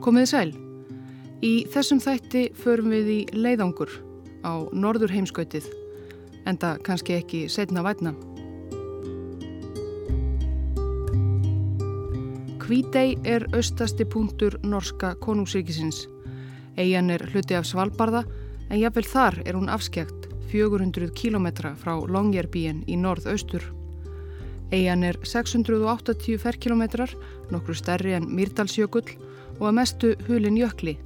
Komiði sæl. Í þessum þætti förum við í leiðangur á norður heimskautið, enda kannski ekki setna vætna. Hvítei er austasti punktur norska konungsríkisins. Eian er hluti af Svalbardha en jáfnvel þar er hún afskjagt 400 km frá Longyearbyen í norð-austur. Eian er 680 ferkilometrar, nokkru stærri en Myrdalsjökull og að mestu hulin jökli.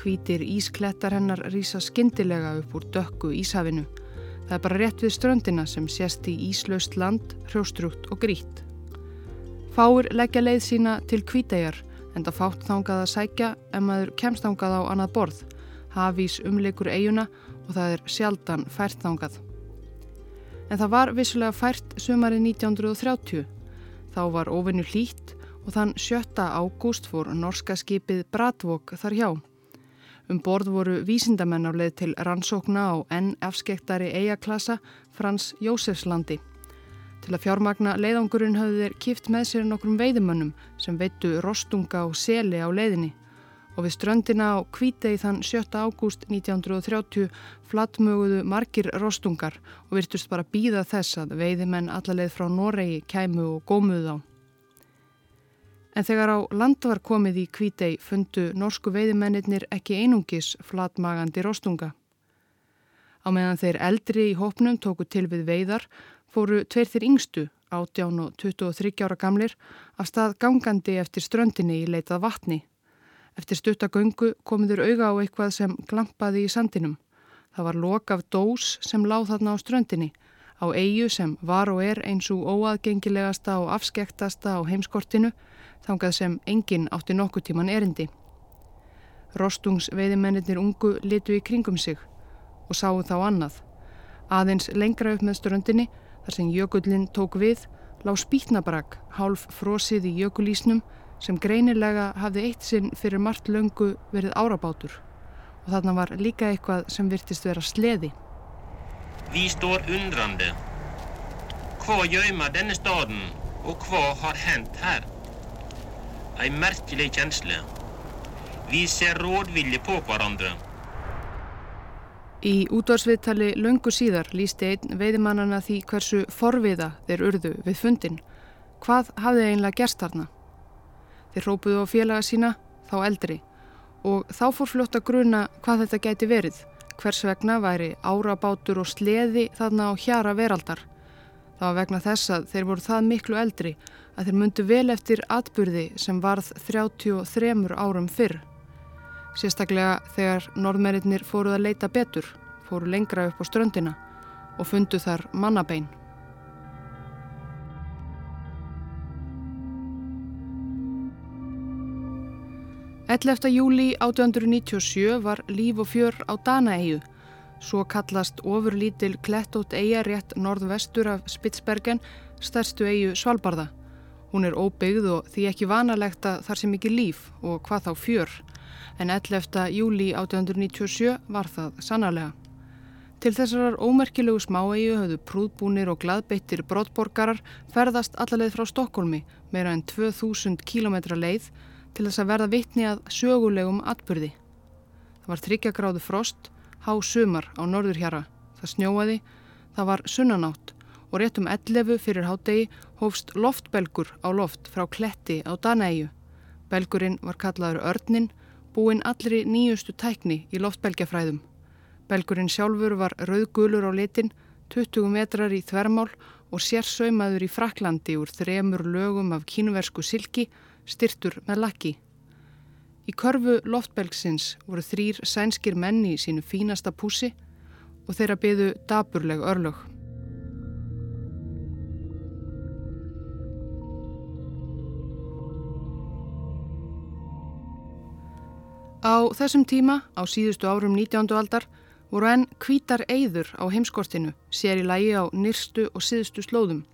Hvítir ísklettar hennar rýsa skindilega upp úr dökku íshafinu. Það er bara rétt við ströndina sem sést í íslaust land, hrjóstrugt og grít. Fáir leggja leið sína til hvítæjar en það fátt þangað að sækja ef maður kemst þangað á annað borð. Hafís umleikur eiguna og það er sjaldan fært þangað. En það var vissulega fært sumarið 1930. Þá var ofinu hlýtt og þann 7. ágúst fór norska skipið Bratvok þar hjá. Um borð voru vísindamenn á leið til rannsókna á enn afskektari eigaklasa Frans Jósefslandi. Til að fjármagna leiðangurinn hafði þeir kift með sér nokkrum veiðimönnum sem veitu rostunga og seli á leiðinni og við ströndina á kvítegi þann 7. ágúst 1930 flattmöguðu margir rostungar og virtust bara býða þess að veiðimenn allarleið frá Noregi kæmu og gómuðu á. En þegar á land var komið í kvítegi fundu norsku veiðimennir ekki einungis flattmagandi rostunga. Á meðan þeir eldri í hópnum tóku til við veiðar fóru tveir þeir yngstu, 18 og 23 ára gamlir, af stað gangandi eftir ströndinni í leitað vatni. Eftir stuttagöngu komiður auga á eitthvað sem glampaði í sandinum. Það var lok af dós sem láð þarna á ströndinni, á eigu sem var og er eins og óaðgengilegasta og afskektasta á heimskortinu, þangað sem enginn átti nokkuð tíman erindi. Rostungsveiðimennir ungu litu í kringum sig og sáu þá annað. Aðeins lengra upp með ströndinni, þar sem jökullin tók við, lág spýtnabrak, hálf frosið í jökulísnum, sem greinilega hafði eitt sinn fyrir margt löngu verið árabátur og þarna var líka eitthvað sem virtist vera sleði. Vi står undrande. Hva gjøyma denne staden, og hva har hendt her? Ei merkelig kjensle. Vi ser rådvilje på hverandre. Í útvarsviðtali löngu síðar lísti einn veiðimannana því hversu forviða þeir urðu við fundin. Hvað hafði einlega gerst þarna? Þeir rópuðu á félaga sína, þá eldri, og þá fór fljótt að gruna hvað þetta gæti verið, hvers vegna væri árabátur og sleði þarna á hjara veraldar. Það var vegna þess að þeir voru það miklu eldri að þeir myndu vel eftir atburði sem varð 33 árum fyrr. Sérstaklega þegar norðmerinnir fóruð að leita betur, fóru lengra upp á ströndina og fundu þar mannabein. 11. júli 1897 var líf og fjör á Danaeyju, svo kallast ofurlítil klettótt eiga rétt norðvestur af Spitsbergen, stærstu eigu Svalbardha. Hún er óbyggð og því ekki vanalegt að þar sem ekki líf og hvað þá fjör, en 11. júli 1897 var það sannarlega. Til þessarar ómerkilegu smáegu höfðu prúðbúnir og gladbeittir brottborgarar ferðast allarleið frá Stokkólmi meira en 2000 km leið til þess að verða vittni að sögulegum atbyrði. Það var þryggjagráðu frost, há sumar á norður hjara. Það snjóaði, það var sunnanátt og rétt um 11 fyrir hádegi hófst loftbelgur á loft frá kletti á Danæju. Belgurinn var kallaður Örnin, búinn allri nýjustu tækni í loftbelgjafræðum. Belgurinn sjálfur var rauðgulur á litin, 20 metrar í þvermál og sérsaumaður í Fraklandi úr þremur lögum af kínuversku silki styrtur með lakki. Í körfu loftbelgsins voru þrýr sænskir menni í sínu fínasta púsi og þeirra byðu daburleg örlög. Á þessum tíma, á síðustu árum 19. aldar, voru enn kvítar eyður á heimskortinu, sér í lægi á nyrstu og síðustu slóðum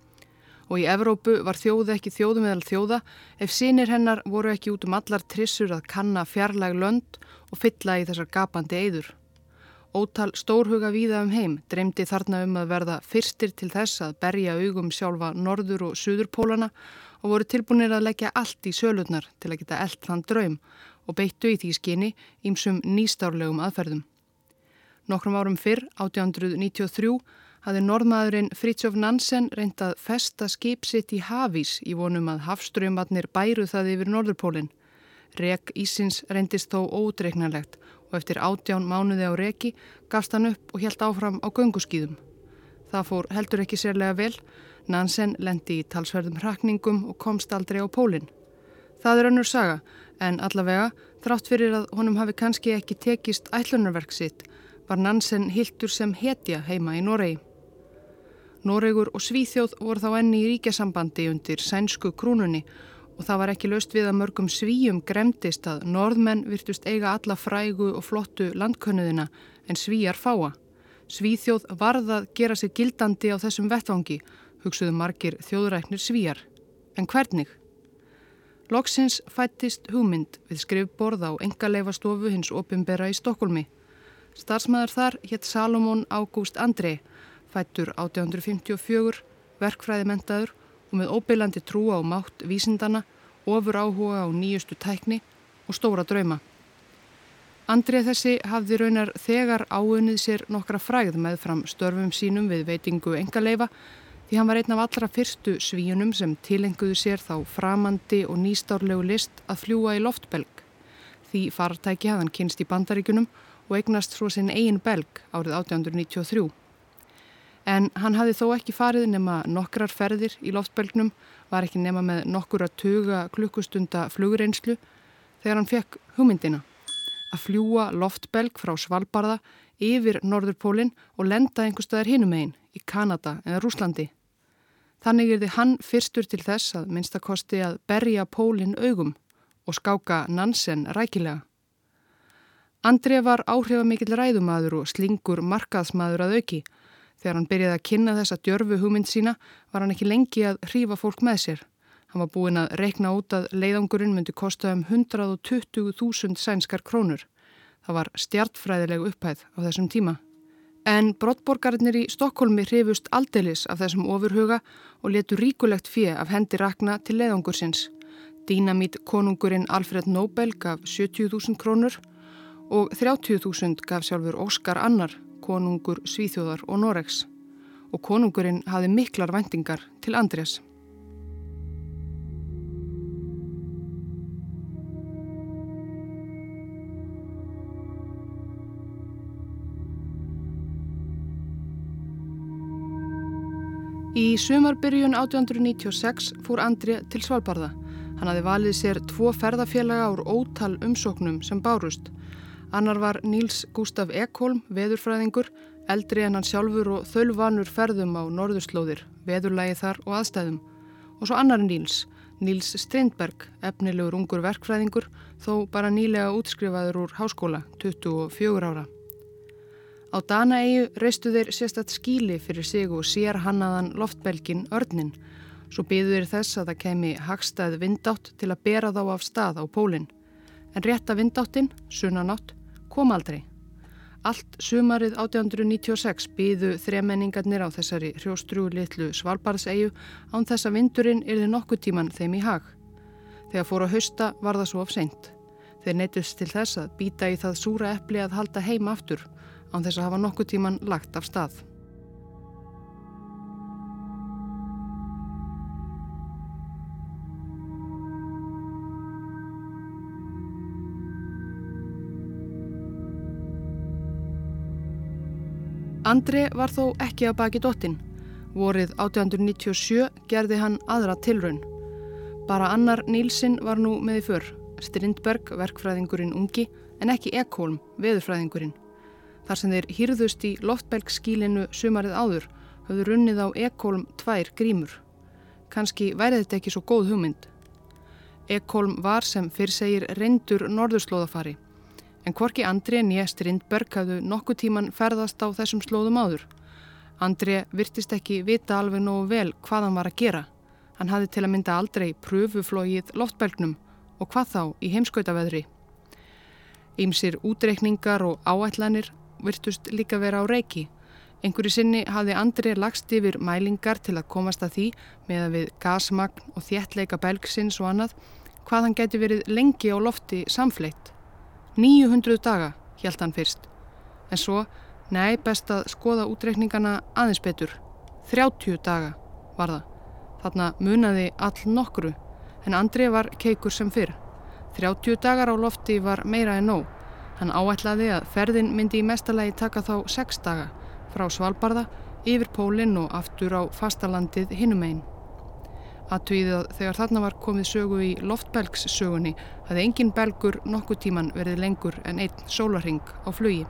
og í Evrópu var þjóð ekki þjóðu meðal þjóða ef sínir hennar voru ekki út um allar trissur að kanna fjarlæg lönd og fylla í þessar gapandi eyður. Ótal stórhuga víða um heim dreymdi þarna um að verða fyrstir til þess að berja augum sjálfa norður og suðurpólana og voru tilbúinir að leggja allt í sölurnar til að geta eld þann draum og beittu í því skinni ímsum nýstárlegum aðferðum. Nokkrum árum fyrr, 1893, hafði norðmaðurinn Fridtjof Nansen reyndað festa skip sitt í hafís í vonum að hafströmmatnir bæru það yfir Norðurpólinn. Rek Ísins reyndist þó ódreiknarlegt og eftir átján mánuði á reki gafst hann upp og helt áfram á gönguskýðum. Það fór heldur ekki sérlega vel, Nansen lendi í talsverðum hrakningum og komst aldrei á pólinn. Það er önnur saga, en allavega, þrátt fyrir að honum hafi kannski ekki tekist ætlunarverk sitt, var Nansen hildur sem hetja heima í Noregi. Noregur og Svíþjóð voru þá enni í ríkjasambandi undir sænsku krúnunni og það var ekki löst við að mörgum svíjum gremdist að norðmenn virtust eiga alla frægu og flottu landkönnuðina en svíjar fáa. Svíþjóð varðað gera sig gildandi á þessum vettvangi, hugsuðu margir þjóðræknir svíjar. En hvernig? Loksins fættist hugmynd við skrifborð á engaleifastofu hins opimbera í Stokkólmi. Starsmaður þar hétt Salomón Ágúst Andrei, fættur 1854, verkfræðimentaður og með óbylandi trúa á mátt vísindana, ofur áhuga á nýjustu tækni og stóra drauma. Andrei þessi hafði raunar þegar áunnið sér nokkra fræð með fram störfum sínum við veitingu engaleifa því hann var einn af allra fyrstu svíunum sem tilenguðu sér þá framandi og nýstárlegu list að fljúa í loftbelg. Því fartæki hafðan kynst í bandaríkunum og eignast svo sinn eigin belg árið 1893. En hann hafði þó ekki farið nema nokkrar ferðir í loftbelgnum, var ekki nema með nokkur að tuga klukkustunda flugreinslu þegar hann fekk hugmyndina að fljúa loftbelg frá Svalbardha yfir Norðurpólinn og lenda einhver staðar hinum einn í Kanada eða Rúslandi. Þannig er þið hann fyrstur til þess að minnstakosti að berja pólinn augum og skáka Nansen rækilega. Andrið var áhrifamikill ræðumadur og slingur markaðsmaður að auki. Þegar hann byrjaði að kynna þessa djörfu hugmynd sína var hann ekki lengi að hrífa fólk með sér. Hann var búinn að reikna út að leiðangurinn myndi kosta um 120.000 sænskar krónur. Það var stjartfræðileg upphæð á þessum tíma. En brottborgarinnir í Stokkólmi hrifust aldeilis af þessum ofurhuga og letu ríkulegt fjö af hendi rakna til leiðangursins. Dínamít konungurinn Alfred Nobel gaf 70.000 krónur og 30.000 gaf sjálfur Óskar Annar, konungur Svíþjóðar og Noregs. Og konungurinn hafði miklar vendingar til Andrés. Í sumarbyrjun 1896 fór Andri til Svalbardha. Hann hafi valið sér tvo ferðafélaga úr ótal umsóknum sem bárust. Annar var Níls Gustaf Ekholm, veðurfræðingur, eldri en hann sjálfur og þölvanur ferðum á norðurslóðir, veðurlægi þar og aðstæðum. Og svo annar Níls, Níls Strindberg, efnilegur ungur verkfræðingur, þó bara nýlega útskrifaður úr háskóla, 24 ára. Á Danaeyju reistu þeir sérstatt skíli fyrir sig og sér hannaðan loftbelgin örnin. Svo byðu þeir þess að það kemi hagstað vindátt til að bera þá af stað á pólinn. En rétta vindáttin, sunnanátt, kom aldrei. Allt sumarið 1896 byðu þremenningarnir á þessari hrjóstrú litlu svalbarðseyju án þess að vindurinn yrði nokkuð tíman þeim í hag. Þegar fóru að hausta var það svo of seint. Þeir neytust til þess að býta í það súra eppli að halda heim aftur án þess að hafa nokkuð tíman lagt af stað. Andri var þó ekki að baki dottin. Vorið 1897 gerði hann aðra tilraun. Bara annar Nílsinn var nú með í för, Strindberg, verkfræðingurinn ungi, en ekki Ekholm, veðurfræðingurinn. Þar sem þeir hýrðust í loftbelgskílinu sumarið áður höfðu runnið á Ekholm tvær grímur. Kanski væri þetta ekki svo góð hugmynd. Ekholm var sem fyrr segir reyndur norðurslóðafari en hvorki André nýjast Rindberg hafðu nokkuð tíman ferðast á þessum slóðum áður. André virtist ekki vita alveg nógu vel hvað hann var að gera. Hann hafði til að mynda aldrei pröfuflógið loftbelgnum og hvað þá í heimskautaveðri. Ímsir útreikningar og áætlanir virtust líka vera á reiki. Einhverju sinni hafði Andri lagst yfir mælingar til að komast að því með að við gasmagn og þéttleika belgsins og annað hvað hann geti verið lengi á lofti samfleitt. 900 daga, hjælt hann fyrst. En svo, nei, best að skoða útreikningana aðeins betur. 30 daga var það. Þarna munaði all nokkru, en Andri var keikur sem fyrr. 30 dagar á lofti var meira en nóg. Hann áætlaði að ferðin myndi í mestalagi taka þá 6 daga frá Svalbardha yfir pólinn og aftur á fastalandið hinnum einn. Aðtöðið að þegar þarna var komið sögu í loftbelgssögunni hafði engin belgur nokkuð tíman verið lengur en einn sólarring á flugi.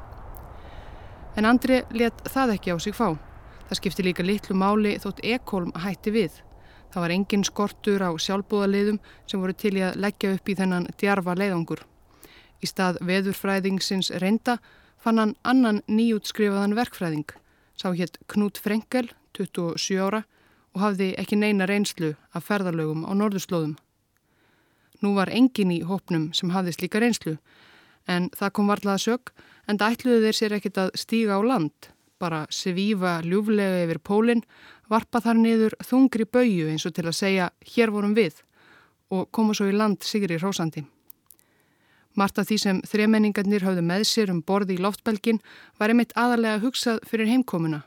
En Andri let það ekki á sig fá. Það skipti líka litlu máli þótt Ekholm hætti við. Það var engin skortur á sjálfbúðaliðum sem voru til í að leggja upp í þennan djarfa leiðangur. Í stað veðurfræðingsins reynda fann hann annan nýjútskrifaðan verkfræðing. Sá hétt Knút Frenkel, 27 ára, og hafði ekki neina reynslu af ferðarlögum á norðurslóðum. Nú var engin í hópnum sem hafði slíka reynslu en það kom varðlaða sög en það ætluði þeir sér ekkit að stíga á land, bara svífa ljúflega yfir pólinn, varpa þar niður þungri baugju eins og til að segja hér vorum við og koma svo í land sigri hrósandi. Marta því sem þremenningarnir hafðu með sér um borði í loftbelgin var einmitt aðalega hugsað fyrir heimkomuna.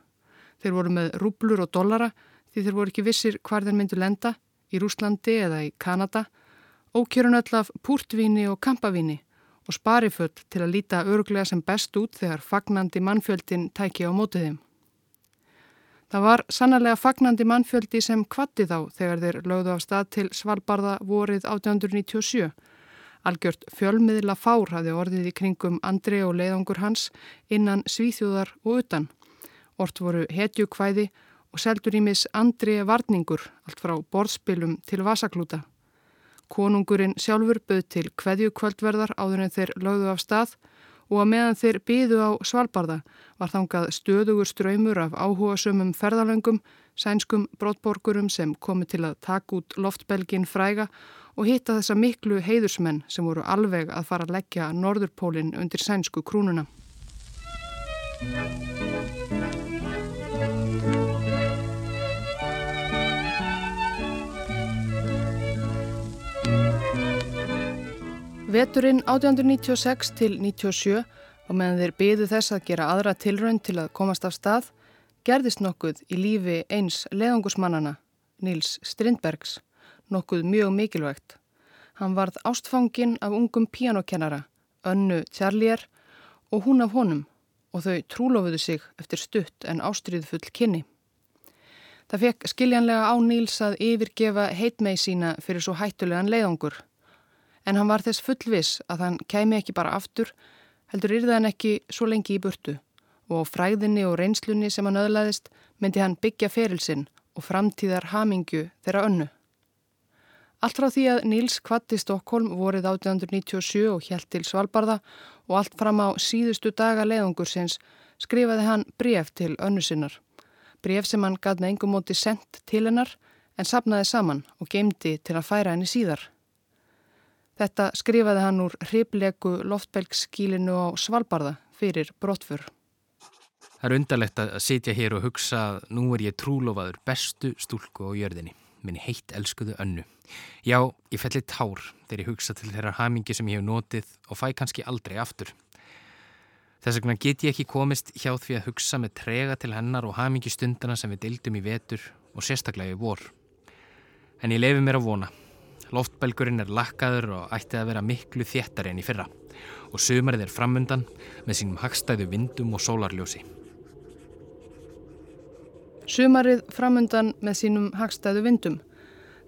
Þeir voru með rúblur og dollara því þeir voru ekki vissir hvar þeir myndu lenda, í Rúslandi eða í Kanada, ókjörun öll af púrtvíni og kampavíni og spariföll til að líta öruglega sem best út þegar fagnandi mannfjöldin tæki á mótið þeim. Það var sannarlega fagnandi mannfjöldi sem kvatti þá þegar þeir lögðu af stað til Svalbardha vorið 1897. Algjört fjölmiðla fár hafði orðið í kringum Andri og leiðangur hans innan svíþjóðar og utan. Ort voru hetjukvæði og seldur í mis andri varningur allt frá borðspilum til vasaklúta. Konungurinn sjálfur bauð til kveðju kvöldverðar áður en þeir lögðu af stað og að meðan þeir byðu á Svalbardha var þangað stöðugur ströymur af áhuga sömum ferðalöngum, sænskum brottborgurum sem komi til að taka út loftbelgin fræga og hitta þessa miklu heiðursmenn sem voru alveg að fara að leggja Norðurpólinn undir sænsku krúnuna. Veturinn 1896 til 97 og meðan þeir byðu þess að gera aðra tilraun til að komast af stað gerðist nokkuð í lífi eins leðangusmannana, Níls Strindbergs, nokkuð mjög mikilvægt. Hann varð ástfangin af ungum píanokennara, önnu Tjarlier og hún af honum og þau trúlofuðu sig eftir stutt en ástriðfull kynni. Það fekk skiljanlega á Níls að yfirgefa heitmei sína fyrir svo hættulegan leiðangur en hann var þess fullvis að hann kæmi ekki bara aftur, heldur yrði hann ekki svo lengi í burtu og á fræðinni og reynslunni sem hann öðlaðist myndi hann byggja ferilsinn og framtíðar hamingju þeirra önnu. Allt frá því að Níls kvatti Stokkólm vorið 1897 og hjælt til Svalbardha og allt fram á síðustu daga leiðungur sinns skrifaði hann bref til önnu sinnar. Bref sem hann gæt með engum móti sendt til hennar en sapnaði saman og geimdi til að færa henni síðar. Þetta skrifaði hann úr hriplegu loftbelgskílinu á Svalbardha fyrir brottfur. Það er undarlegt að sitja hér og hugsa að nú er ég trúlofaður bestu stúlku á jörðinni, minni heitt elskuðu önnu. Já, ég felli tár þegar ég hugsa til þeirra hamingi sem ég hef notið og fæ kannski aldrei aftur. Þess vegna get ég ekki komist hjá því að hugsa með trega til hennar og hamingi stundana sem við deildum í vetur og sérstaklega í vor. En ég lefi mér að vona. Loftbelgurinn er lakkaður og ætti að vera miklu þéttari enn í fyrra og sumarið er framundan með sínum hagstæðu vindum og sólarljósi. Sumarið framundan með sínum hagstæðu vindum.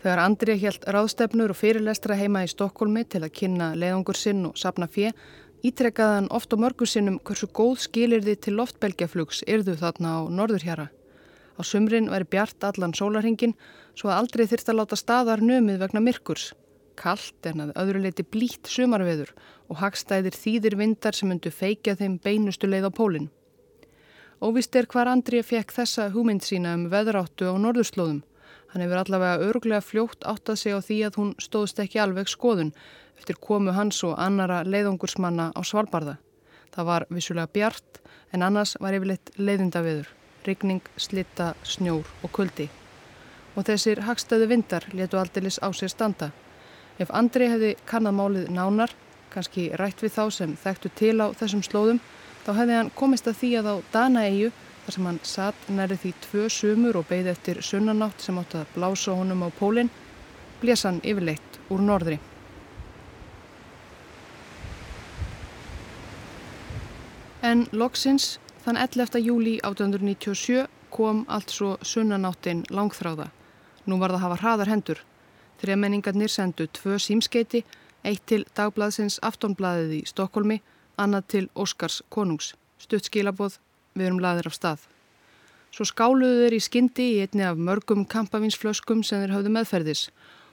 Þegar Andrið helt ráðstefnur og fyrirlestra heima í Stokkólmi til að kynna leiðungur sinn og sapna fjö, ítrekkaði hann oft á mörgur sinnum hversu góð skilirði til loftbelgjaflugs yrðu þarna á norðurhjara. Á sumrin væri bjart allan sólarhingin svo að aldrei þyrst að láta staðar nömið vegna myrkurs. Kallt en að öðru leiti blít sumarveður og hagstæðir þýðir vindar sem myndu feikja þeim beinustu leið á pólinn. Óvist er hvar Andrið fekk þessa hugmynd sína um veðráttu á norðurslóðum. Hann hefur allavega öruglega fljótt átt að segja á því að hún stóðst ekki alveg skoðun eftir komu hans og annara leiðungursmanna á Svalbardha. Það var vissulega bjart en annars var yfirleitt leiðindaveður rigning, slitta, snjór og kuldi. Og þessir hagstæðu vindar letu aldilis á sér standa. Ef Andri hefði kannad málið nánar, kannski rætt við þá sem þekktu til á þessum slóðum, þá hefði hann komist að því að á Danaeyju, þar sem hann satt næri því tvö sumur og beigði eftir sunnanátt sem átt að blása honum á pólinn, blés hann yfirleitt úr norðri. En loksins, þann 11. júli 1897 kom allt svo sunnanáttin langþráða. Nú var það að hafa hraðar hendur. Þrejamenningarnir sendu tvö símskeiti, eitt til dagbladsins Aftonbladið í Stokkólmi, annað til Óskars konungs. Stutt skilaboð, við erum laðir af stað. Svo skáluðu þeir í skyndi í einni af mörgum kampavinsflöskum sem þeir hafðu meðferðis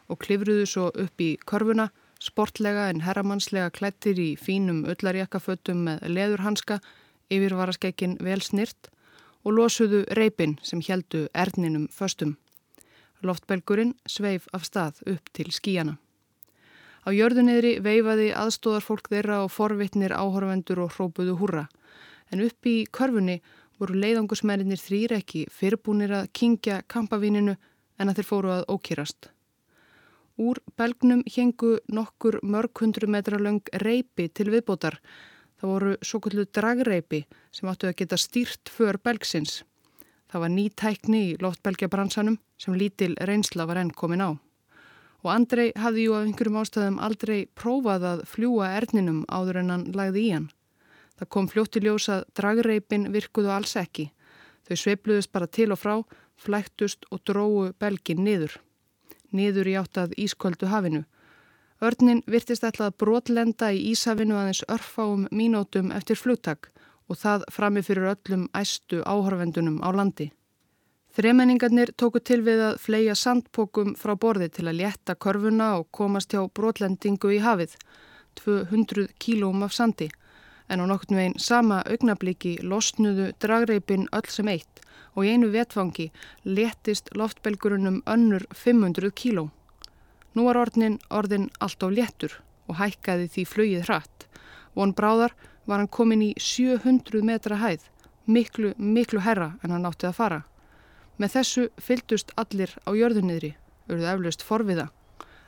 og klifruðu svo upp í körfuna, sportlega en herramannslega klættir í fínum öllarjakkafötum með leðurhanska, yfirvaraskeikin vel snirt og losuðu reipin sem heldu erninum föstum. Loftbelgurinn sveif af stað upp til skíjana. Á jörðunniðri veifaði aðstóðarfólk þeirra og forvitnir áhorfendur og hrópuðu húrra. En upp í körfunni voru leiðangusmærinir þrýr ekki fyrrbúnir að kingja kampavíninu en að þeir fóru að ókýrast. Úr belgnum hengu nokkur mörg hundru metra löng reipi til viðbótar Það voru svo kvöldu dragreipi sem áttu að geta stýrt för belgsins. Það var ný tækni í loftbelgjabransanum sem lítil reynsla var enn komin á. Og Andrei hafði jú af einhverjum ástæðum aldrei prófað að fljúa erninum áður en hann lagði í hann. Það kom fljótti ljós að dragreipin virkuðu alls ekki. Þau sveipluðist bara til og frá, flæktust og dróu belgin niður. Niður í áttað ísköldu hafinu Örnin virtist ætlað brotlenda í Ísafinu aðeins örfáum mínótum eftir flugtak og það frami fyrir öllum æstu áhörvendunum á landi. Þremenningarnir tóku til við að fleia sandpokum frá borði til að létta körfuna og komast hjá brotlendingu í hafið, 200 kílóm af sandi, en á nokkun veginn sama augnabliki losnuðu dragreipin öll sem eitt og í einu vetfangi léttist loftbelgurunum önnur 500 kílóm. Nú var orðin orðin allt á léttur og hækkaði því flögið hratt. Von Bráðar var hann komin í 700 metra hæð, miklu, miklu herra en hann átti að fara. Með þessu fyldust allir á jörðunniðri, auðvitað eflaust forviða.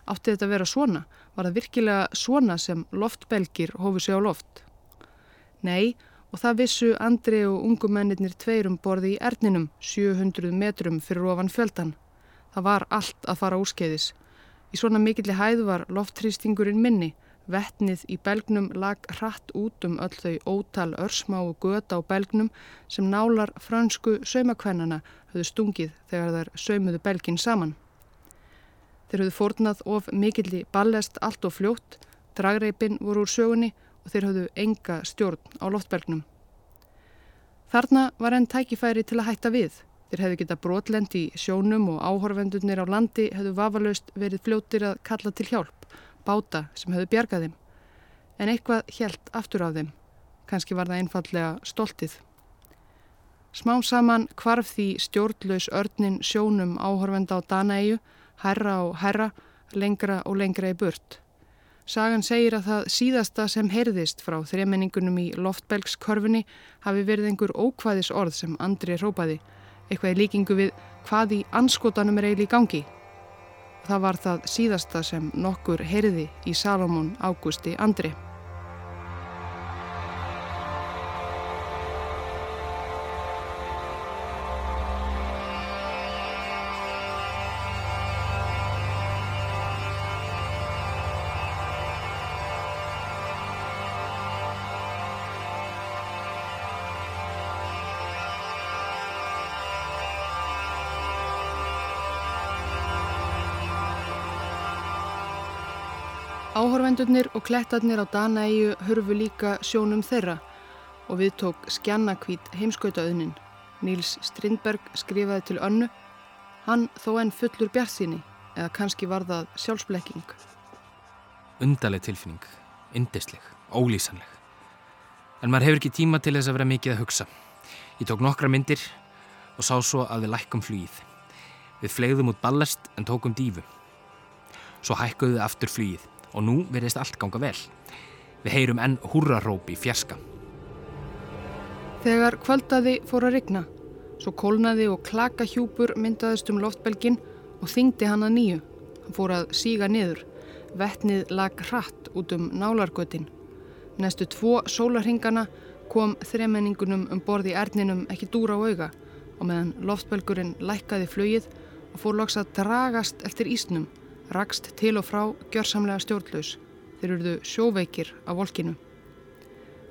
Átti þetta að vera svona? Var það virkilega svona sem loftbelgir hófu sig á loft? Nei, og það vissu Andri og ungumennir tveirum borði í erninum 700 metrum fyrir ofan fjöldan. Það var allt að fara úrskeiðis. Í svona mikilli hæð var loftrýstingurinn minni, vettnið í belgnum lag hratt út um öll þau ótal örsmá og göta á belgnum sem nálar fransku saumakvennana höfðu stungið þegar þær saumuðu belgin saman. Þeir höfðu fórnað of mikilli ballest allt og fljótt, dragreipin voru úr sögunni og þeir höfðu enga stjórn á loftbelgnum. Þarna var enn tækifæri til að hætta við. Þeir hefðu geta brotlend í sjónum og áhorfendurnir á landi hefðu vafalaust verið fljóttir að kalla til hjálp, báta sem hefðu bjargað þeim. En eitthvað hjælt aftur af þeim. Kanski var það einfallega stoltið. Smám saman kvarf því stjórnlaus örnin sjónum áhorfenda á Danaeyju, herra og herra, lengra og lengra í burt. Sagan segir að það síðasta sem heyrðist frá þremenningunum í loftbelgskörfunni hafi verið einhver ókvæðis orð sem Andri rópaði eitthvað í líkingu við hvað í anskotanum er eiginlega í gangi. Það var það síðasta sem nokkur heyrði í Salomón Ágústi Andri. Áhorvendurnir og klettarnir á Danaeyju hörfu líka sjónum þeirra og við tók skjannakvít heimskautaauðnin. Níls Strindberg skrifaði til önnu, hann þó enn fullur bjartsinni eða kannski var það sjálfsblekking. Undarleg tilfinning, indisleg, ólýsanleg. En maður hefur ekki tíma til þess að vera mikið að hugsa. Ég tók nokkra myndir og sá svo að við lækkum flýið. Við flegðum út ballast en tókum dífu. Svo hækkuðu við aftur flýið og nú verðist allt ganga vel. Við heyrum enn húrarópi fjerska. Þegar kvöldaði fór að rigna, svo kólnaði og klaka hjúpur myndaðist um loftbelgin og þingdi hann að nýju. Hann fór að síga niður, Vettnið lag hratt út um nálargötin. Næstu tvo sólarhingana kom þremenningunum um borði erninum ekki dúra á auga og meðan loftbelgurinn lækkaði flögið og fór loks að dragast eftir ísnum, rakst til og frá gjörsamlega stjórnlaus. Þeir eruðu sjóveikir á volkinu.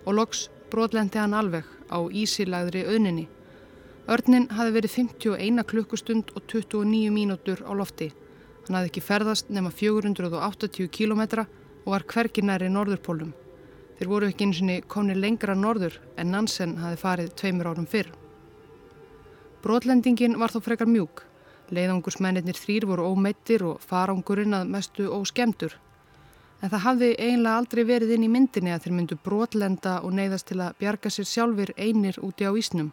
Og loks brotlendi hann alveg á ísilagðri auðninni. Örnin hafi verið 51 klukkustund og 29 mínútur á lofti. Hann hafði ekki ferðast nema 480 kílometra og var hverginæri norðurpólum. Þeir voru ekki eins og komni lengra norður en Nansen hafi farið tveimur árum fyrr. Brotlendingin var þó frekar mjúk. Leiðangursmennir þrýr voru ómeittir og farangurinn að mestu óskemdur. En það hafði eiginlega aldrei verið inn í myndinni að þeir myndu brotlenda og neyðast til að bjarga sér sjálfur einir úti á ísnum.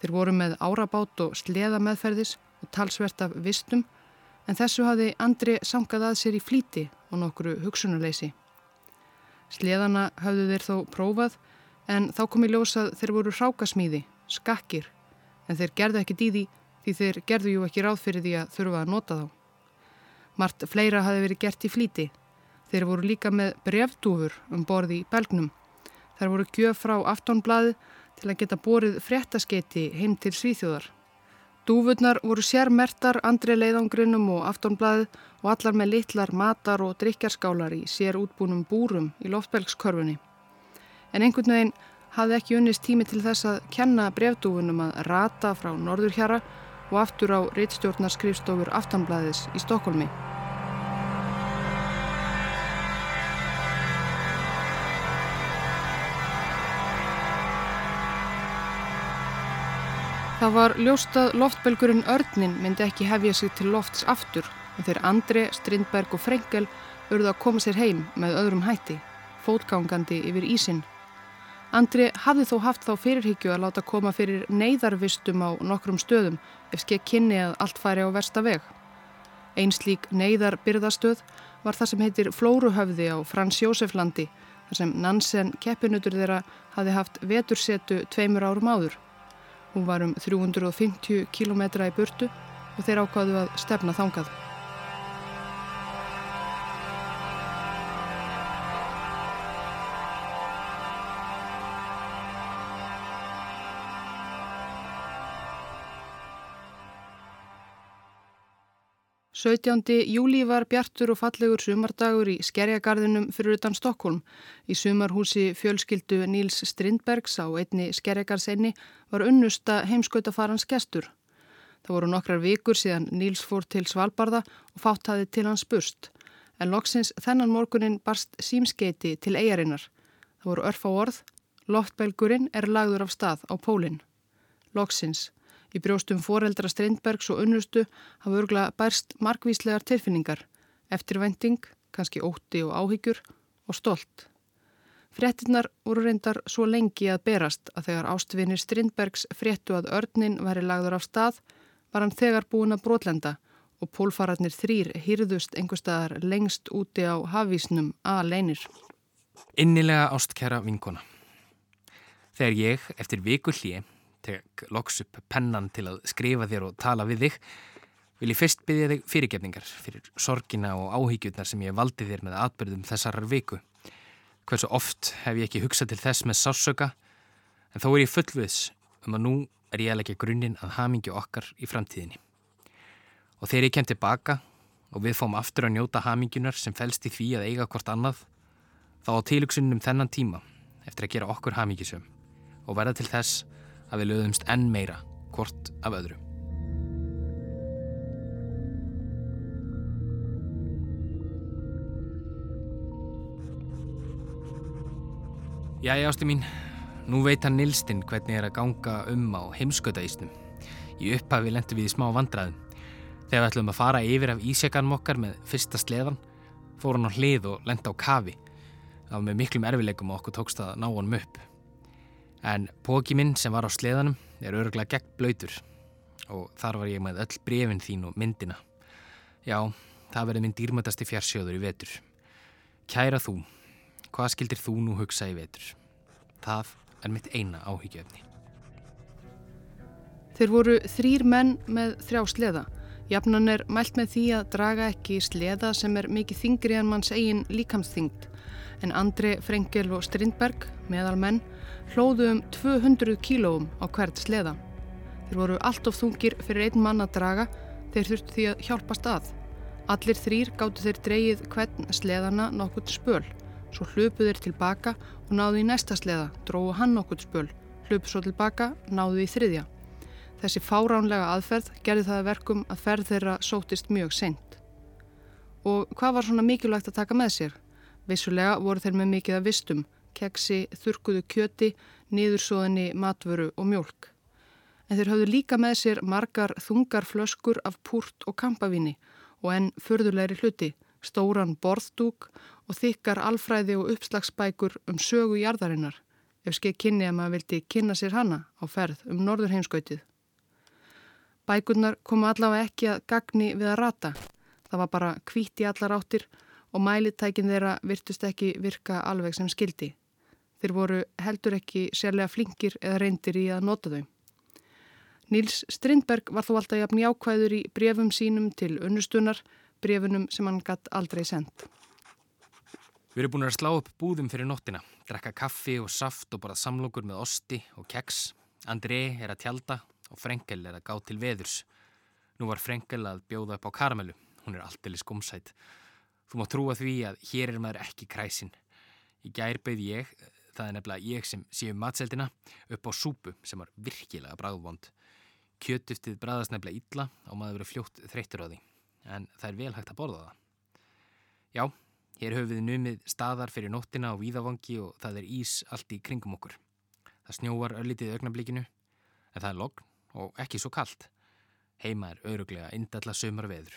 Þeir voru með árabát og sleða meðferðis og talsvert af vistum en þessu hafði Andri sangað að sér í flíti og nokkru hugsunuleysi. Sleðana hafðu þeir þó prófað en þá kom í ljósað þeir voru hrákasmíði, skakkir, en þeir gerðu ekki dýði því þeir gerðu jú ekki ráð fyrir því að þurfa að nota þá. Mart fleira hafi verið gert í flíti. Þeir voru líka með brevdúfur um borði í belgnum. Þar voru gjöf frá aftónblaði til að geta borið fréttaskeiti heim til Svíþjóðar. Dúfurnar voru sérmertar andri leiðangrinum og aftónblaðið og allar með litlar matar og drikjarskálar í sér útbúnum búrum í loftbelgskörfunni. En einhvern veginn hafði ekki unnist tími til þess að kenna brevdúfunum að rata frá norðurhjara og aftur á reittstjórnarskrifstofur aftónblaðis í Stokkólmi. Það var ljóst að loftbelgurinn Örnin myndi ekki hefja sig til lofts aftur og þeir Andri, Strindberg og Frengel urðu að koma sér heim með öðrum hætti, fótgangandi yfir ísin. Andri hafði þó haft þá fyrirhyggju að láta koma fyrir neyðarvistum á nokkrum stöðum ef skekk kynni að allt færi á versta veg. Einslík neyðarbyrðastöð var það sem heitir Flóruhöfði á Frans Jóseflandi þar sem Nansen keppinutur þeirra hafði haft vetursetu tveimur árum áður. Hún var um 350 km í burtu og þeir ákvaðu að stefna þangað. Sautjándi júli var bjartur og fallegur sumardagur í Skerjagarðinum fyrir utan Stokkólm. Í sumarhúsi fjölskyldu Níls Strindbergs á einni Skerjagarðsenni var unnusta heimskautafarans gestur. Það voru nokkrar vikur síðan Níls fór til Svalbardha og fáttaði til hans bust. En loksins þennan morgunin barst símskeiti til eigarinnar. Það voru örf á orð. Loftbelgurinn er lagður af stað á pólinn. Loksins. Í brjóstum foreldra Strindbergs og unnustu hafa örgla bærst markvíslegar tilfinningar, eftirvænting, kannski ótti og áhyggjur og stolt. Frettinnar voru reyndar svo lengi að berast að þegar ástvinir Strindbergs frettu að örnin væri lagður af stað var hann þegar búin að brotlenda og pólfararnir þrýr hýrðust einhverstaðar lengst úti á hafísnum að leinir. Innilega ástkjara vinkona. Þegar ég, eftir viku hlið, tek loks upp pennan til að skrifa þér og tala við þig, vil ég fyrst byggja þig fyrirgefningar fyrir sorgina og áhyggjurnar sem ég valdi þér með atbyrðum þessarar viku. Hversu oft hef ég ekki hugsað til þess með sásöka, en þó er ég fullviðs um að nú er ég að leggja grunninn að hamingju okkar í framtíðinni. Og þegar ég kem tilbaka og við fáum aftur að njóta hamingjunar sem fælst í því að eiga hvort annað, þá á tilugsunum þennan tíma eftir að gera okkur hamingjusum og verða til þess að við löðumst enn meira hvort af öðru. Jæja ástu mín, nú veit hann Nilstinn hvernig er að ganga um á heimskautaísnum. Í upphafi lendum við í smá vandraðum. Þegar við ætlum að fara yfir af ísjakanum okkar með fyrsta sleðan, fór hann á hlið og lenda á kafi. Það var með miklum erfileikum og okkur tókst að ná honum upp. En póki minn sem var á sleðanum er öruglega gegn blöytur og þar var ég með öll brefin þín og myndina. Já, það verði minn dýrmötasti fjarsjóður í vetur. Kæra þú, hvað skildir þú nú hugsa í vetur? Það er mitt eina áhyggjöfni. Þeir voru þrýr menn með þrjá sleða. Jafnan er mælt með því að draga ekki sleða sem er mikið þingri en manns eigin líkamsþyngd en Andri Frengel og Strindberg, meðal menn, hlóðu um 200 kílóum á hvert sleða. Þeir voru allt of þungir fyrir einn mann að draga þeir þurftu því að hjálpast að. Allir þrýr gáttu þeir dreyið hvern sleðana nokkurt spöl, svo hlupu þeir tilbaka og náðu í næsta sleða, dróðu hann nokkurt spöl, hlupu svo tilbaka, náðu í þriðja. Þessi fáránlega aðferð gerði það verkum að ferð þeirra sótist mjög seint. Og hvað var svona mikilvægt að taka með sér? Vissulega voru þeir með mikið að vistum, keksi, þurkuðu kjöti, niðursóðinni, matvöru og mjölk. En þeir hafðu líka með sér margar þungar flöskur af púrt og kampavíni og enn förðulegri hluti, stóran borðdúk og þykkar alfræði og uppslagsbækur um sögu jarðarinnar, ef skeið kynni að maður vildi kynna sér hana á ferð um norður heimskautið. Bækurnar komu allavega ekki að gagni við að rata. Það var bara kvít í allar áttir og mælitækin þeirra virtust ekki virka alveg sem skildi. Þeir voru heldur ekki sérlega flinkir eða reyndir í að nota þau. Níls Strindberg var þó alltaf jafn jákvæður í brefum sínum til unnustunar, brefunum sem hann gatt aldrei sendt. Við erum búin að slá upp búðum fyrir nóttina, drekka kaffi og saft og bara samlokur með osti og keks. André er að tjálta og Frengel er að gá til veðurs. Nú var Frengel að bjóða upp á karamellu. Hún er alltaf skumsætt. Þú má trúa því að hér er maður ekki kræsin. Í gær beigð ég, það er nefnilega ég sem séu matseldina, upp á súpu sem var virkilega bráðvond. Kjötuftið bræðast nefnilega illa og maður verið fljótt þreyttur á því. En það er vel hægt að borða það. Já, hér höfum við numið staðar fyrir nóttina á víðavangi og það er ís allt í kringum okkur. Það snjóar öllitið augnablikinu, en það er logn og ekki svo kallt. Heima er öruglega indalla sömur veður.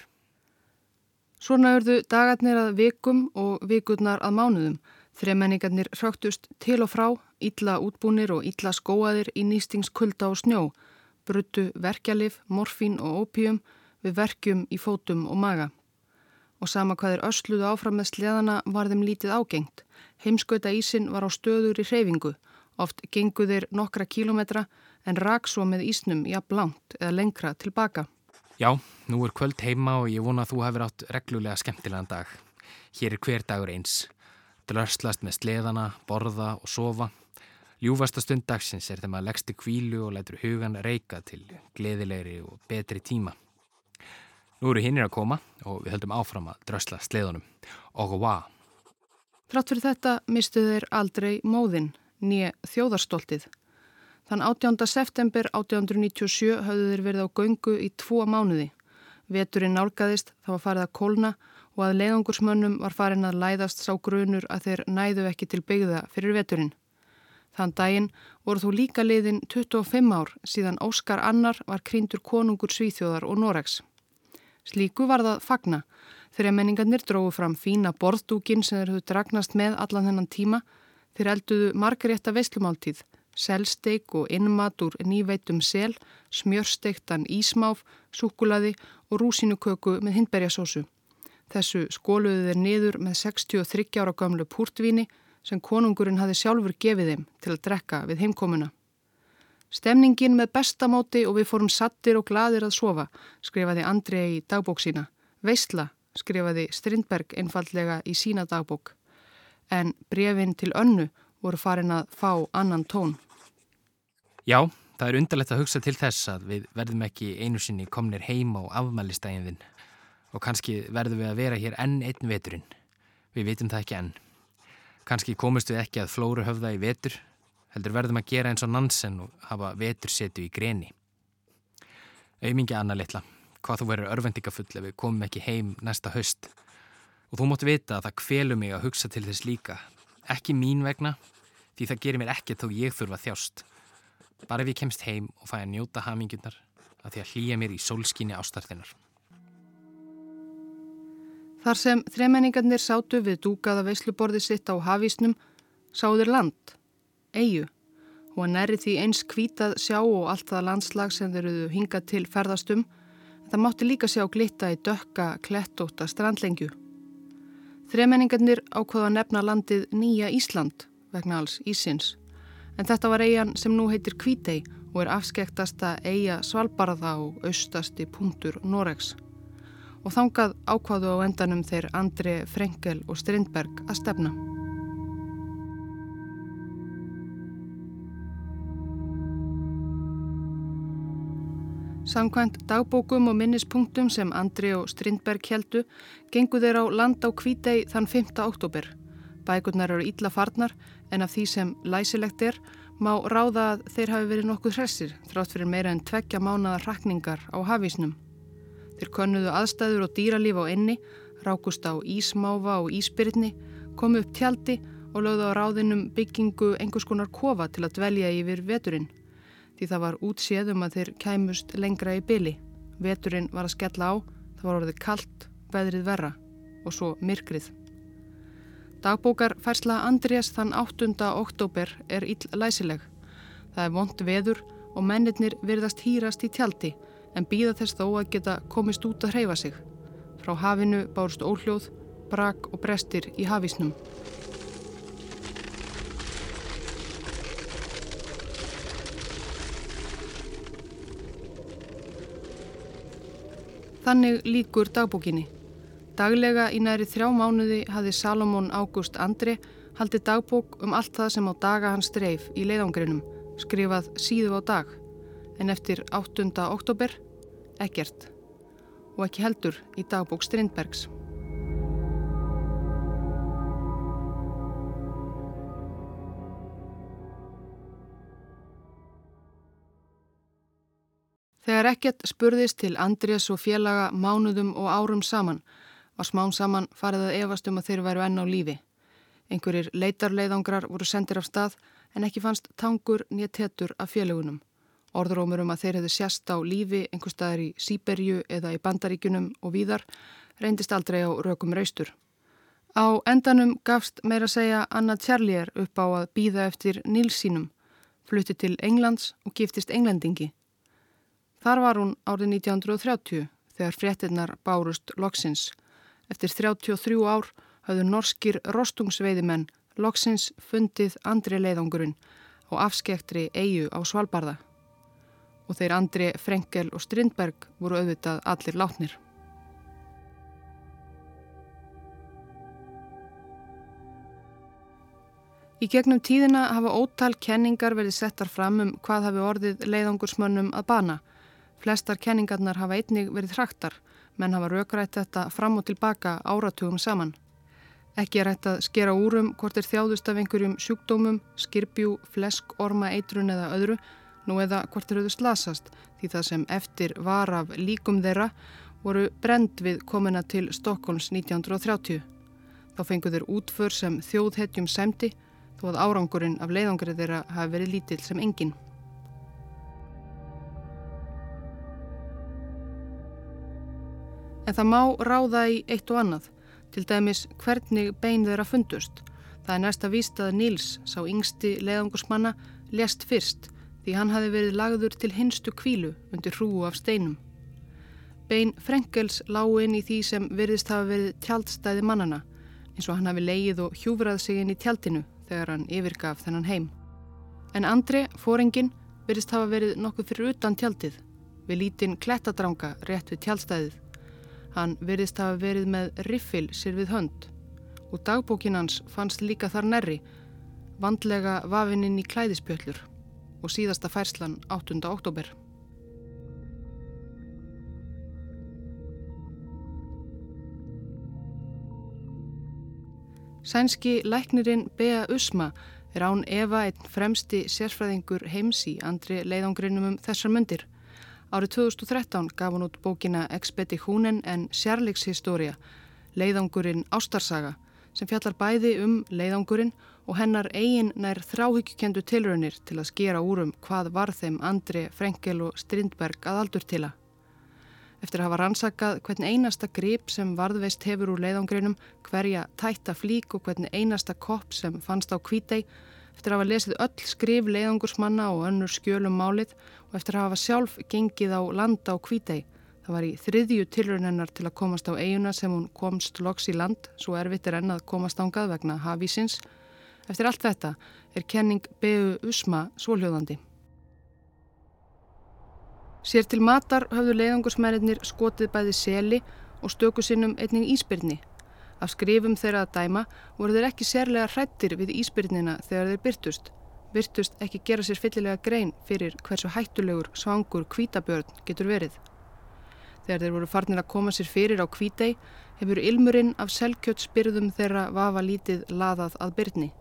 Svona örðu dagarnir að vikum og vikurnar að mánuðum. Þremenningarnir hrögtust til og frá, illa útbúnir og illa skóaðir í nýstingskulda og snjó, bruttu verkjalif, morfín og ópíum við verkjum í fótum og maga. Og sama hvað er ösluðu áfram með sleðana var þeim lítið ágengt. Heimskauta ísin var á stöður í hreyfingu, oft genguðir nokkra kílometra en rak svo með ísnum jafn langt eða lengra tilbaka. Já, nú er kvöld heima og ég vona að þú hefur átt reglulega skemmtilegan dag. Hér er hver dagur eins. Dröslast með sleðana, borða og sofa. Ljúfasta stund dagsins er þegar maður leggst í kvílu og lætur hugan reyka til gleðilegri og betri tíma. Nú eru hinnir að koma og við höldum áfram að drösla sleðunum. Og hvað? Þrátt fyrir þetta mistu þeir aldrei móðin, nýja þjóðarstoltið. Þann 18. september 1897 höfðu þeir verið á göngu í tvo mánuði. Veturinn nálgæðist, það var farið að kólna og að leiðangursmönnum var farin að læðast sá grunur að þeir næðu ekki til byggða fyrir veturinn. Þann daginn voru þú líka leiðin 25 ár síðan Óskar Annar var krýndur konungur Svíþjóðar og Noregs. Slíku var það fagna þegar menningarnir dróðu fram fína borðdúkin sem þeir höfðu dragnast með allan þennan tíma þeir elduðu margarétta veslumáltíð selsteik og innmat úr nýveitum sel, smjörsteiktan ísmáf, súkulaði og rúsinuköku með hindberjasósu. Þessu skóluðu þeir niður með 63 ára gamlu púrtvíni sem konungurinn hafi sjálfur gefið þeim til að drekka við heimkomuna. Stemningin með bestamóti og við fórum sattir og gladir að sofa, skrifaði Andrei í dagbók sína. Veistla, skrifaði Strindberg einfallega í sína dagbók. En brefin til önnu voru farin að fá annan tón. Já, það er undarlegt að hugsa til þess að við verðum ekki einu sinni komnir heima á afmælistægin þinn og kannski verðum við að vera hér enn einn veturinn. Við vitum það ekki enn. Kannski komist við ekki að flóru höfða í vetur, heldur verðum að gera eins og Nansen og hafa vetursetu í greni. Auðmingi Anna litla, hvað þú verður örvendingafull ef við komum ekki heim næsta höst. Og þú móttu vita að það kvelur mig að hugsa til þess líka. Ekki mín vegna, því það gerir mér ekkert þó ég þurfa þjást. Bara ef ég kemst heim og fæ að njóta hamingjurnar að því að hlýja mér í sólskinni ástarðinnar. Þar sem þremenningarnir sátu við dúkaða veisluborði sitt á hafísnum sáður land, eigu, og næri því eins kvítað sjá og allt það landslag sem þeir eru hingað til ferðastum, en það mátti líka sjá glitta í dökka, klettóta strandlengju. Þremenningarnir ákvaða nefna landið Nýja Ísland vegna alls Ísins en þetta var eigin sem nú heitir Kvítei og er afskektasta eiga Svalbardha og austasti punktur Noregs. Og þangað ákvaðu á endanum þeir Andri Frenkel og Strindberg að stefna. Samkvæmt dagbókum og minnispunktum sem Andri og Strindberg heldu gengu þeir á land á kvítei þann 5. oktober. Bækurnar eru ítla farnar en af því sem læsilegt er má ráða að þeir hafi verið nokkuð hressir þrátt fyrir meira en tveggja mánada rakningar á hafísnum. Þeir konnuðu aðstæður og dýralíf á enni, rákust á ísmáfa og íspyrni, komu upp tjaldi og lögðu á ráðinum byggingu einhvers konar kofa til að dvelja yfir veturinn því það var útséðum að þeir kæmust lengra í byli. Veturinn var að skella á, það var orðið kallt, veðrið verra og svo myrkrið. Dagbókar færsla Andrés þann 8. oktober er ill læsileg. Það er vond veður og mennirnir virðast hýrast í tjaldi en býða þess þó að geta komist út að hreyfa sig. Frá hafinu bárst óhljóð, brak og brestir í hafísnum. Þannig líkur dagbókinni. Daglega í næri þrjá mánuði hafði Salomón Ágúst Andri haldið dagbók um allt það sem á daga hans dreif í leiðangrinum, skrifað síðu á dag, en eftir 8. oktober, ekkert, og ekki heldur í dagbók Strindbergs. Þegar ekkert spurðist til Andrés og félaga mánuðum og árum saman var smán saman farið að efast um að þeir væru enn á lífi. Einhverjir leitarleiðangrar voru sendir af stað en ekki fannst tangur nýja tettur af félagunum. Orðrómur um að þeir hefðu sérst á lífi einhver staðar í Sýberju eða í Bandaríkunum og víðar reyndist aldrei á rökum raustur. Á endanum gafst meira að segja Anna Tjarlier upp á að býða eftir Nilsínum, flutti til Englands og giftist englendingi. Þar var hún árið 1930 þegar fréttinnar bárust loksins. Eftir 33 ár hafðu norskir rostungsveiðimenn loksins fundið andri leiðangurinn og afskektri eigu á Svalbardha. Og þeir andri Frenkel og Strindberg voru auðvitað allir látnir. Í gegnum tíðina hafa ótal kenningar verið settar fram um hvað hafi orðið leiðangursmönnum að bana Flestar kenningarnar hafa einnig verið hraktar, menn hafa raukrætt þetta fram og tilbaka áratugum saman. Ekki er hægt að skera úrum hvort er þjáðust af einhverjum sjúkdómum, skirpjú, flesk, orma, eitrun eða öðru, nú eða hvort er auðvist lasast því það sem eftir var af líkum þeirra voru brend við komina til Stokkons 1930. Þá fengu þeir útför sem þjóðhetjum semti þó að árangurinn af leiðangrið þeirra hafi verið lítill sem enginn. En það má ráða í eitt og annað, til dæmis hvernig bein þeirra fundust. Það er næsta víst að Níls, sá yngsti leðangursmanna, lest fyrst því hann hafi verið lagður til hinstu kvílu undir hrúu af steinum. Bein Frenkels lágu inn í því sem virðist hafa verið tjaldstæði mannana, eins og hann hafi leið og hjúfrað sig inn í tjaldinu þegar hann yfirgaf þennan heim. En Andri, fóringin, virðist hafa verið nokkuð fyrir utan tjaldið, við lítinn klettadranga rétt við tjaldstæðið. Hann verðist hafa verið með riffil sér við hönd og dagbókin hans fannst líka þar nærri, vandlega vafininn í klæðispjöllur og síðasta færslan 8. oktober. Sænski læknirinn Bea Usma er án Eva einn fremsti sérfræðingur heims í andri leiðangrinnum um þessar myndir. Árið 2013 gaf hún út bókina Expeditionen en sérleikshistoria, leiðangurinn Ástarsaga, sem fjallar bæði um leiðangurinn og hennar eigin nær þráhyggjukendu tilraunir til að skera úrum hvað var þeim Andri, Frenkel og Strindberg að aldur tila. Eftir að hafa rannsakað hvern einasta grip sem varðveist hefur úr leiðangurinnum, hverja tætta flík og hvern einasta kopp sem fannst á kvítei, eftir að hafa lesið öll skrif leiðangursmanna og önnur skjölum málið og eftir að hafa sjálf gengið á landa á kvítei. Það var í þriðju tilrönennar til að komast á eiguna sem hún komst loks í land, svo erfitt er enn að komast ángað vegna hafísins. Eftir allt þetta er kenning B.U. Usma svóljóðandi. Sér til matar hafðu leiðangusmennir skotið bæði seli og stöku sinnum einning íspyrni. Af skrifum þeirra að dæma voru þeir ekki sérlega hrættir við íspyrnina þegar þeir byrtust. Byrtust ekki gera sér fyllilega grein fyrir hversu hættulegur svangur kvítabjörn getur verið. Þegar þeir voru farnir að koma sér fyrir á kvítei hefur ilmurinn af selkjöttsbyrðum þeirra vafa lítið laðað að byrni.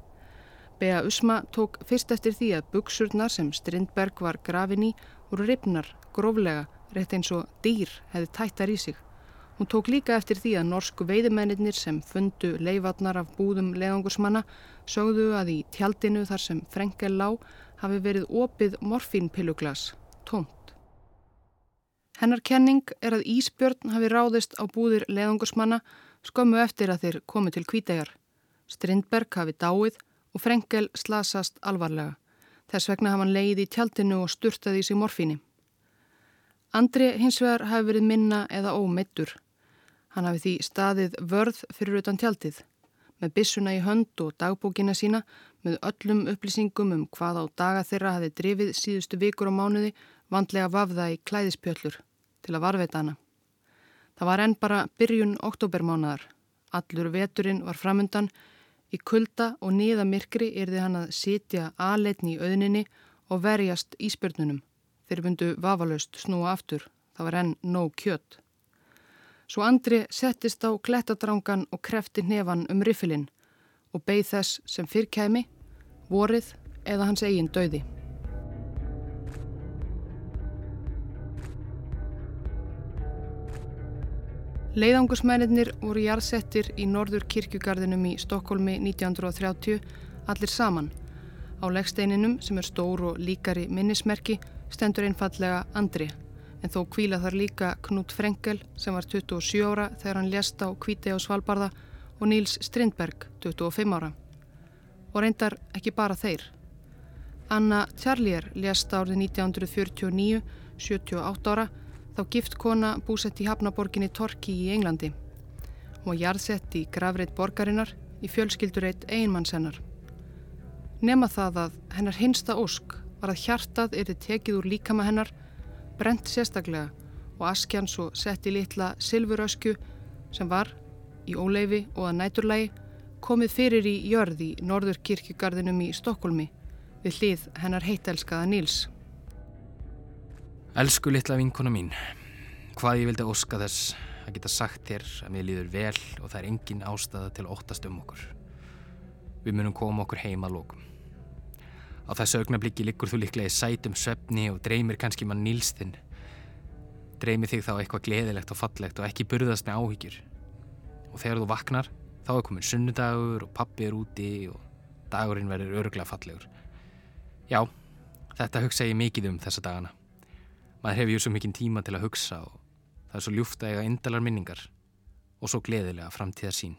Bea Usma tók fyrst eftir því að buksurnar sem Strindberg var grafin í voru ripnar, gróflega, rétt eins og dýr hefði tættar í sig. Hún tók líka eftir því að norsku veiðmennir sem fundu leifatnar af búðum leðangursmanna sögðu að í tjaldinu þar sem Frenkel lá hafi verið opið morfínpilluglas, tómt. Hennar kenning er að Ísbjörn hafi ráðist á búðir leðangursmanna skömmu eftir að þeir komi til kvítegar. Strindberg hafi dáið og Frenkel slasast alvarlega. Þess vegna hafa hann leið í tjaldinu og sturtaði í sig morfíni. Andri hins vegar hafi verið minna eða ómeittur. Hann hafi því staðið vörð fyrir utan tjaldið, með bissuna í hönd og dagbókina sína, með öllum upplýsingum um hvað á daga þeirra hafi drifið síðustu vikur og mánuði vandlega vafða í klæðispjöllur til að varveita hana. Það var enn bara byrjun oktobermánaðar. Allur veturinn var framundan, í kulda og niða myrkri erði hann að sitja aðleitni í auðninni og verjast íspjörnunum. Þeir bundu vafalaust snúa aftur, það var enn nóg kjött. Svo Andri settist á klettadrangan og krefti nefan um riffilinn og beigð þess sem fyrr kemi, vorið eða hans eigin döði. Leiðangusmennir voru jarðsettir í norður kirkjugarðinum í Stokkólmi 1930 allir saman. Á leggsteininum sem er stór og líkari minnismerki stendur einfallega Andri en þó kvíla þar líka Knút Frenkel sem var 27 ára þegar hann lést á Kvíti á Svalbardha og Níls Strindberg 25 ára. Og reyndar ekki bara þeir. Anna Tjarlier lést árið 1949, 78 ára, þá gift kona búsett í Hafnaborginni Torki í Englandi. Hún var jarðsett í gravreit borgarinnar í fjölskyldureit einmannsennar. Nema það að hennar hinsta ósk var að hjartað erði tekið úr líkama hennar brent sérstaklega og askjan svo sett í litla silfuröskju sem var í óleifi og að næturlægi komið fyrir í jörð í norður kirkjugarðinum í Stokkólmi við hlið hennar heitelskaða Níls. Elsku litla vinkona mín, hvað ég vildi óska þess að geta sagt þér að mér líður vel og það er engin ástæða til að óttast um okkur. Við munum koma okkur heima að lókum. Á þessu augnabliki liggur þú líklega í sætum söfni og dreymir kannski mann nýlstinn. Dreymir þig þá eitthvað gleðilegt og fallegt og ekki burðast með áhyggjur. Og þegar þú vaknar, þá er komin sunnudagur og pappi er úti og dagurinn verður örglega fallegur. Já, þetta hugsa ég mikið um þessa dagana. Maður hefur svo mikinn tíma til að hugsa og það er svo ljúft að eiga indalar minningar og svo gleðilega framtíðar sín.